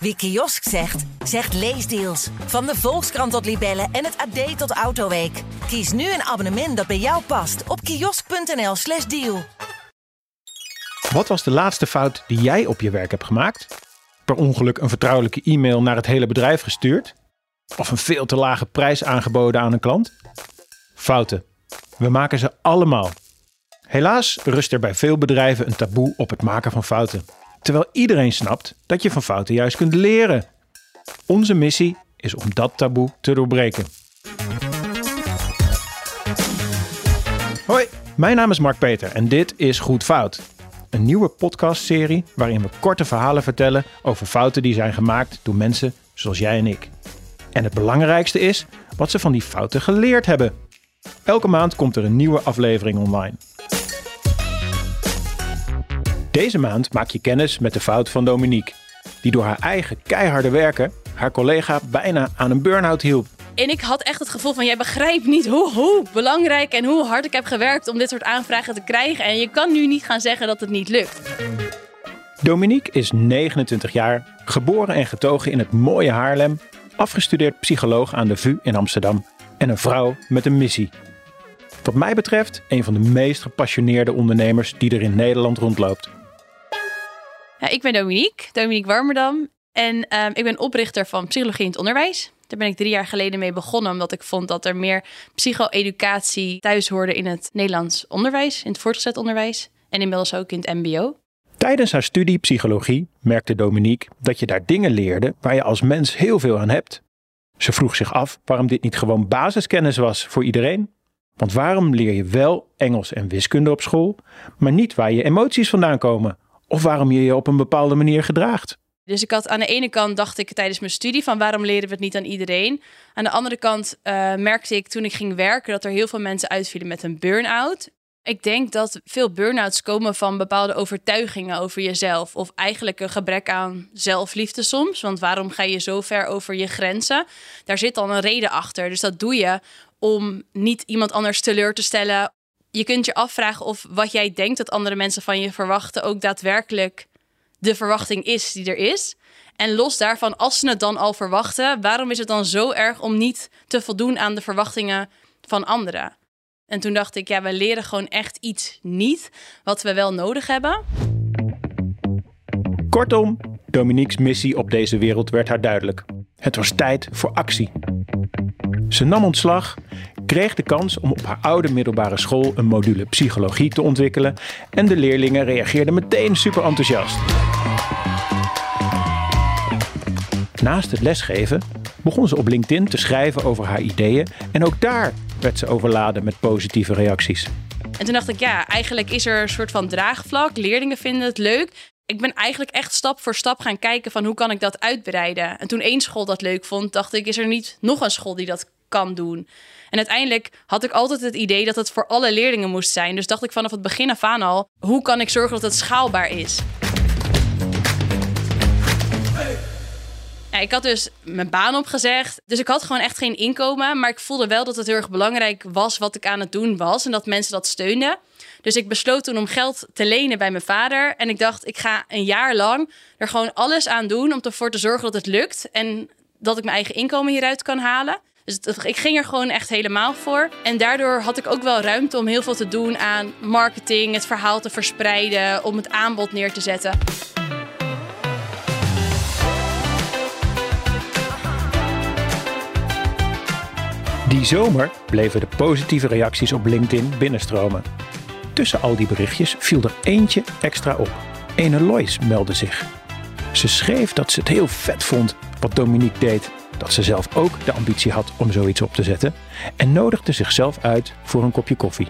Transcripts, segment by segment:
Wie kiosk zegt, zegt leesdeals. Van de Volkskrant tot Libellen en het AD tot Autoweek. Kies nu een abonnement dat bij jou past op kiosk.nl/slash deal. Wat was de laatste fout die jij op je werk hebt gemaakt? Per ongeluk een vertrouwelijke e-mail naar het hele bedrijf gestuurd? Of een veel te lage prijs aangeboden aan een klant? Fouten. We maken ze allemaal. Helaas rust er bij veel bedrijven een taboe op het maken van fouten. Terwijl iedereen snapt dat je van fouten juist kunt leren. Onze missie is om dat taboe te doorbreken. Hoi, mijn naam is Mark Peter en dit is Goed Fout. Een nieuwe podcastserie waarin we korte verhalen vertellen over fouten die zijn gemaakt door mensen zoals jij en ik. En het belangrijkste is wat ze van die fouten geleerd hebben. Elke maand komt er een nieuwe aflevering online. Deze maand maak je kennis met de fout van Dominique, die door haar eigen keiharde werken haar collega bijna aan een burn-out hielp. En ik had echt het gevoel van, jij begrijpt niet hoe, hoe belangrijk en hoe hard ik heb gewerkt om dit soort aanvragen te krijgen. En je kan nu niet gaan zeggen dat het niet lukt. Dominique is 29 jaar, geboren en getogen in het mooie Haarlem, afgestudeerd psycholoog aan de VU in Amsterdam en een vrouw met een missie. Wat mij betreft een van de meest gepassioneerde ondernemers die er in Nederland rondloopt. Ja, ik ben Dominique, Dominique Warmerdam. En ehm, ik ben oprichter van Psychologie in het Onderwijs. Daar ben ik drie jaar geleden mee begonnen, omdat ik vond dat er meer psycho-educatie thuis hoorde in het Nederlands onderwijs, in het voortgezet onderwijs en inmiddels ook in het MBO. Tijdens haar studie psychologie merkte Dominique dat je daar dingen leerde waar je als mens heel veel aan hebt. Ze vroeg zich af waarom dit niet gewoon basiskennis was voor iedereen. Want waarom leer je wel Engels en wiskunde op school, maar niet waar je emoties vandaan komen of waarom je je op een bepaalde manier gedraagt? Dus ik had aan de ene kant dacht ik tijdens mijn studie van waarom leren we het niet aan iedereen. Aan de andere kant uh, merkte ik toen ik ging werken dat er heel veel mensen uitvielen met een burn-out. Ik denk dat veel burn-outs komen van bepaalde overtuigingen over jezelf. Of eigenlijk een gebrek aan zelfliefde soms. Want waarom ga je zo ver over je grenzen? Daar zit dan een reden achter. Dus dat doe je om niet iemand anders teleur te stellen. Je kunt je afvragen of wat jij denkt dat andere mensen van je verwachten ook daadwerkelijk de verwachting is die er is. En los daarvan, als ze het dan al verwachten, waarom is het dan zo erg om niet te voldoen aan de verwachtingen van anderen? En toen dacht ik, ja, we leren gewoon echt iets niet wat we wel nodig hebben. Kortom, Dominique's missie op deze wereld werd haar duidelijk. Het was tijd voor actie. Ze nam ontslag, kreeg de kans om op haar oude middelbare school een module psychologie te ontwikkelen en de leerlingen reageerden meteen super enthousiast. Naast het lesgeven begon ze op LinkedIn te schrijven over haar ideeën en ook daar werd ze overladen met positieve reacties. En toen dacht ik, ja, eigenlijk is er een soort van draagvlak. Leerlingen vinden het leuk. Ik ben eigenlijk echt stap voor stap gaan kijken van hoe kan ik dat uitbreiden. En toen één school dat leuk vond, dacht ik, is er niet nog een school die dat kan doen? En uiteindelijk had ik altijd het idee dat het voor alle leerlingen moest zijn. Dus dacht ik vanaf het begin af aan al, hoe kan ik zorgen dat het schaalbaar is? Ja, ik had dus mijn baan opgezegd. Dus ik had gewoon echt geen inkomen. Maar ik voelde wel dat het heel erg belangrijk was wat ik aan het doen was. En dat mensen dat steunden. Dus ik besloot toen om geld te lenen bij mijn vader. En ik dacht, ik ga een jaar lang er gewoon alles aan doen om ervoor te zorgen dat het lukt. En dat ik mijn eigen inkomen hieruit kan halen. Dus ik ging er gewoon echt helemaal voor. En daardoor had ik ook wel ruimte om heel veel te doen aan marketing, het verhaal te verspreiden, om het aanbod neer te zetten. Die zomer bleven de positieve reacties op LinkedIn binnenstromen. Tussen al die berichtjes viel er eentje extra op. Ene Lois meldde zich. Ze schreef dat ze het heel vet vond wat Dominique deed, dat ze zelf ook de ambitie had om zoiets op te zetten en nodigde zichzelf uit voor een kopje koffie.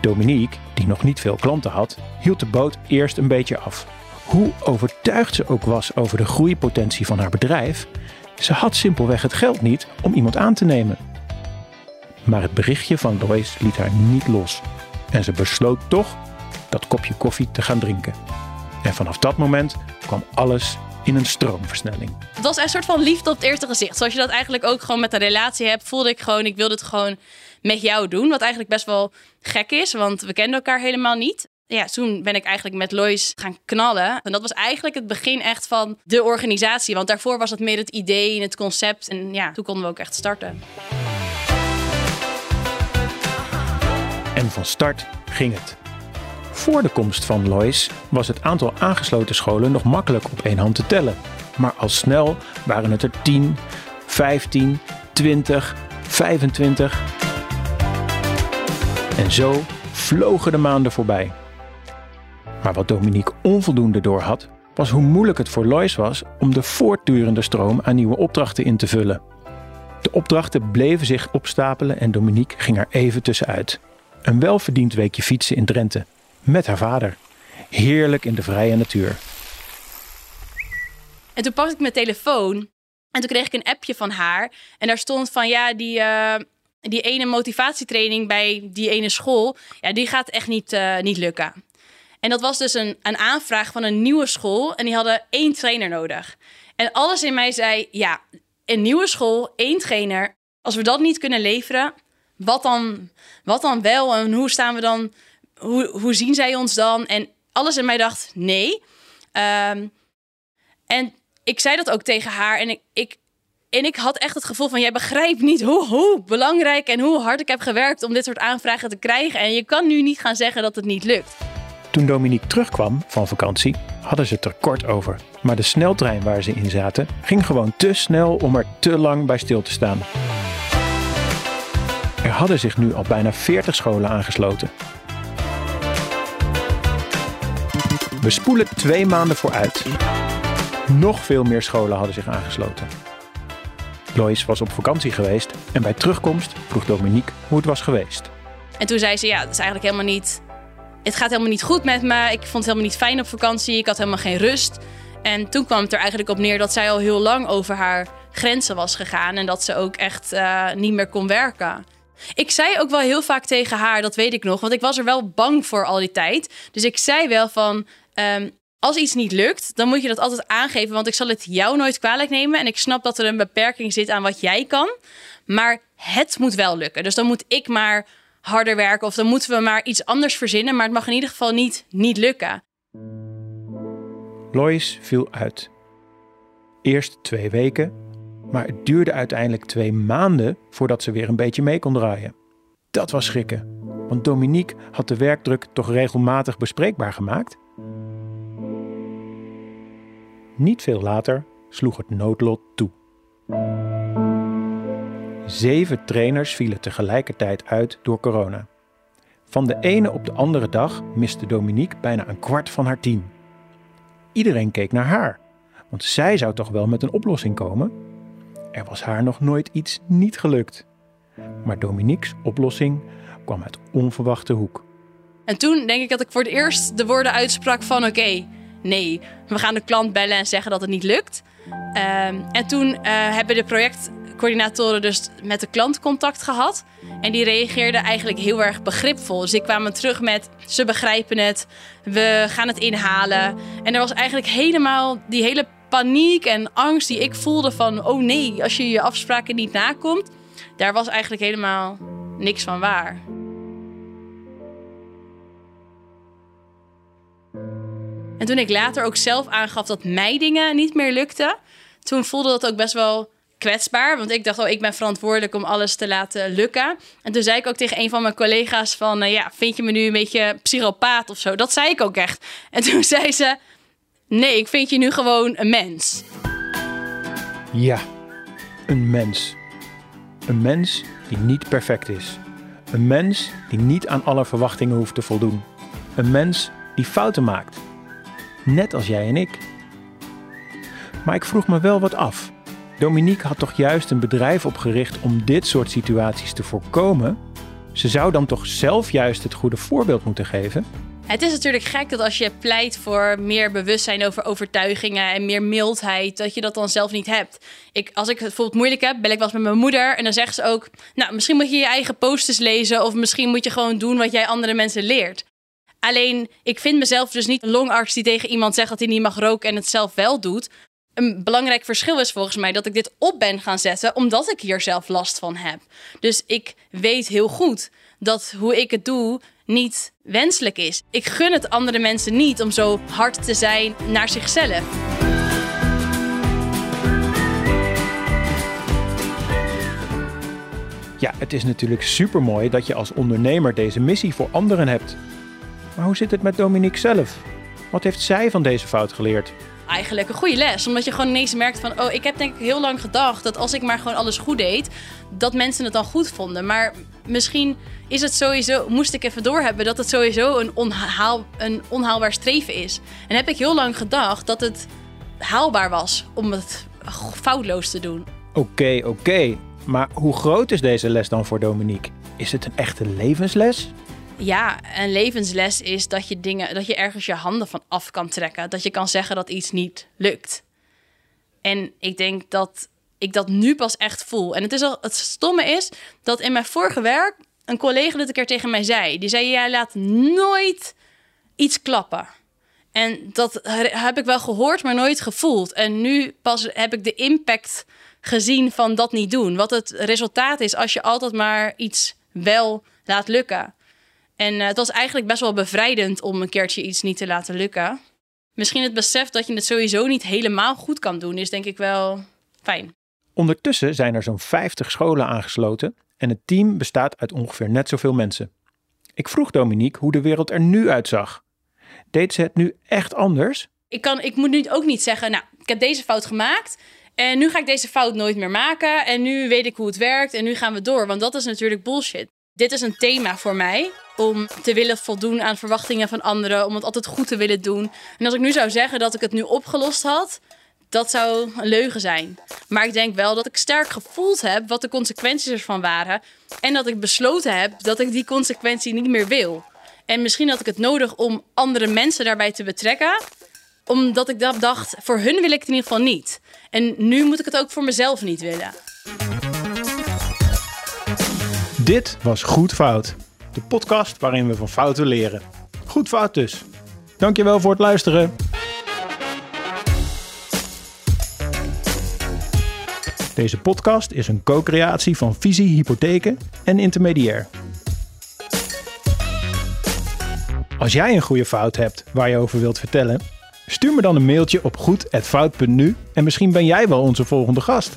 Dominique, die nog niet veel klanten had, hield de boot eerst een beetje af. Hoe overtuigd ze ook was over de groeipotentie van haar bedrijf, ze had simpelweg het geld niet om iemand aan te nemen. Maar het berichtje van Lois liet haar niet los. En ze besloot toch dat kopje koffie te gaan drinken. En vanaf dat moment kwam alles in een stroomversnelling. Het was een soort van liefde op het eerste gezicht. Zoals je dat eigenlijk ook gewoon met een relatie hebt, voelde ik gewoon, ik wilde het gewoon met jou doen. Wat eigenlijk best wel gek is, want we kenden elkaar helemaal niet. ja, toen ben ik eigenlijk met Lois gaan knallen. En dat was eigenlijk het begin echt van de organisatie. Want daarvoor was het meer het idee en het concept. En ja, toen konden we ook echt starten. En van start ging het. Voor de komst van Lois was het aantal aangesloten scholen nog makkelijk op één hand te tellen. Maar al snel waren het er 10, 15, 20, 25. En zo vlogen de maanden voorbij. Maar wat Dominique onvoldoende doorhad, was hoe moeilijk het voor Lois was om de voortdurende stroom aan nieuwe opdrachten in te vullen. De opdrachten bleven zich opstapelen en Dominique ging er even tussenuit. Een welverdiend weekje fietsen in Drenthe met haar vader. Heerlijk in de vrije natuur. En toen pakte ik mijn telefoon en toen kreeg ik een appje van haar. En daar stond van ja, die, uh, die ene motivatietraining bij die ene school, ja, die gaat echt niet, uh, niet lukken. En dat was dus een, een aanvraag van een nieuwe school en die hadden één trainer nodig. En alles in mij zei, ja, een nieuwe school, één trainer. Als we dat niet kunnen leveren, wat dan, wat dan wel? En hoe staan we dan hoe, hoe zien zij ons dan? En alles in mij dacht nee. Um, en ik zei dat ook tegen haar. En ik, ik, en ik had echt het gevoel van: jij begrijpt niet hoe, hoe belangrijk en hoe hard ik heb gewerkt om dit soort aanvragen te krijgen. En je kan nu niet gaan zeggen dat het niet lukt. Toen Dominique terugkwam van vakantie, hadden ze het er kort over. Maar de sneltrein waar ze in zaten ging gewoon te snel om er te lang bij stil te staan. Er hadden zich nu al bijna 40 scholen aangesloten. We spoelen twee maanden vooruit. Nog veel meer scholen hadden zich aangesloten. Lois was op vakantie geweest en bij terugkomst vroeg Dominique hoe het was geweest. En toen zei ze: Ja, het is eigenlijk helemaal niet. Het gaat helemaal niet goed met me. Ik vond het helemaal niet fijn op vakantie. Ik had helemaal geen rust. En toen kwam het er eigenlijk op neer dat zij al heel lang over haar grenzen was gegaan. En dat ze ook echt uh, niet meer kon werken. Ik zei ook wel heel vaak tegen haar, dat weet ik nog, want ik was er wel bang voor al die tijd. Dus ik zei wel van, um, als iets niet lukt, dan moet je dat altijd aangeven, want ik zal het jou nooit kwalijk nemen. En ik snap dat er een beperking zit aan wat jij kan, maar het moet wel lukken. Dus dan moet ik maar harder werken of dan moeten we maar iets anders verzinnen, maar het mag in ieder geval niet niet lukken. Lois viel uit. Eerst twee weken, maar het duurde uiteindelijk twee maanden voordat ze weer een beetje mee kon draaien. Dat was schrikken, want Dominique had de werkdruk toch regelmatig bespreekbaar gemaakt. Niet veel later sloeg het noodlot toe. Zeven trainers vielen tegelijkertijd uit door corona. Van de ene op de andere dag miste Dominique bijna een kwart van haar team. Iedereen keek naar haar, want zij zou toch wel met een oplossing komen? Er was haar nog nooit iets niet gelukt. Maar Dominique's oplossing kwam uit onverwachte hoek. En toen denk ik dat ik voor het eerst de woorden uitsprak van oké, nee, we gaan de klant bellen en zeggen dat het niet lukt. Ehm, en toen uh, hebben de projectcoördinatoren dus met de klant contact gehad. En die reageerden eigenlijk heel erg begripvol. Dus die kwamen terug met, ze begrijpen het, we gaan het inhalen. En er was eigenlijk helemaal die hele paniek en angst die ik voelde van... oh nee, als je je afspraken niet nakomt... daar was eigenlijk helemaal niks van waar. En toen ik later ook zelf aangaf dat mij dingen niet meer lukten, toen voelde dat ook best wel kwetsbaar. Want ik dacht, oh, ik ben verantwoordelijk om alles te laten lukken. En toen zei ik ook tegen een van mijn collega's van, uh, ja, vind je me nu een beetje psychopaat of zo? Dat zei ik ook echt. En toen zei ze, nee, ik vind je nu gewoon een mens. Ja, een mens. Een mens die niet perfect is. Een mens die niet aan alle verwachtingen hoeft te voldoen. Een mens die fouten maakt net als jij en ik. Maar ik vroeg me wel wat af. Dominique had toch juist een bedrijf opgericht om dit soort situaties te voorkomen? Ze zou dan toch zelf juist het goede voorbeeld moeten geven? Het is natuurlijk gek dat als je pleit voor meer bewustzijn over overtuigingen en meer mildheid, dat je dat dan zelf niet hebt. Ik, als ik het bijvoorbeeld moeilijk heb, bel ik wel eens met mijn moeder en dan zegt ze ook: Nou, misschien moet je je eigen posters lezen of misschien moet je gewoon doen wat jij andere mensen leert. Alleen, ik vind mezelf dus niet een longarts die tegen iemand zegt dat hij niet mag roken en het zelf wel doet. een belangrijk verschil is volgens mij dat ik dit op ben gaan zetten omdat ik hier zelf last van heb. Dus ik weet heel goed dat hoe ik het doe niet wenselijk is. Ik gun het andere mensen niet om zo hard te zijn naar zichzelf. Ja, het is natuurlijk supermooi dat je als ondernemer deze missie voor anderen hebt. Maar hoe zit het met Dominique zelf? Wat heeft zij van deze fout geleerd? Eigenlijk een goede les, omdat je gewoon ineens merkt van... oh, ik heb denk ik heel lang gedacht dat als ik maar gewoon alles goed deed... dat mensen het dan goed vonden. Maar misschien is het sowieso, moest ik even doorhebben... dat het sowieso een, onhaal, een onhaalbaar streven is. En heb ik heel lang gedacht dat het haalbaar was om het foutloos te doen. Oké, oké. Maar hoe groot is deze les dan voor Dominique? Is het een echte levensles? Ja, een levensles is dat je dingen, dat je ergens je handen van af kan trekken. Dat je kan zeggen dat iets niet lukt. En ik denk dat ik dat nu pas echt voel. En het, is al, het stomme is dat in mijn vorige werk een collega dit een keer tegen mij zei. Die zei: Jij laat nooit iets klappen. En dat heb ik wel gehoord, maar nooit gevoeld. En nu pas heb ik de impact gezien van dat niet doen. Wat het resultaat is als je altijd maar iets wel laat lukken. En uh, het was eigenlijk best wel bevrijdend om een keertje iets niet te laten lukken. Misschien het besef dat je het sowieso niet helemaal goed kan doen, is denk ik wel fijn. Ondertussen zijn er zo'n 50 scholen aangesloten en het team bestaat uit ongeveer net zoveel mensen. Ik vroeg Dominique hoe de wereld er nu uitzag. Deed ze het nu echt anders? Ik, kan, ik moet nu ook niet zeggen, nou, ik heb deze fout gemaakt en nu ga ik deze fout nooit meer maken en nu weet ik hoe het werkt en nu gaan we door, want dat is natuurlijk bullshit. Dit is een thema voor mij om te willen voldoen aan verwachtingen van anderen, om het altijd goed te willen doen. En als ik nu zou zeggen dat ik het nu opgelost had, dat zou een leugen zijn. Maar ik denk wel dat ik sterk gevoeld heb wat de consequenties ervan waren. En dat ik besloten heb dat ik die consequentie niet meer wil. En misschien had ik het nodig om andere mensen daarbij te betrekken. Omdat ik dat dacht, voor hun wil ik het in ieder geval niet. En nu moet ik het ook voor mezelf niet willen. Dit was Goed Fout. De podcast waarin we van fouten leren. Goed fout dus. Dankjewel voor het luisteren. Deze podcast is een co-creatie van Visie Hypotheken en Intermediair. Als jij een goede fout hebt waar je over wilt vertellen, stuur me dan een mailtje op goed@fout.nu en misschien ben jij wel onze volgende gast.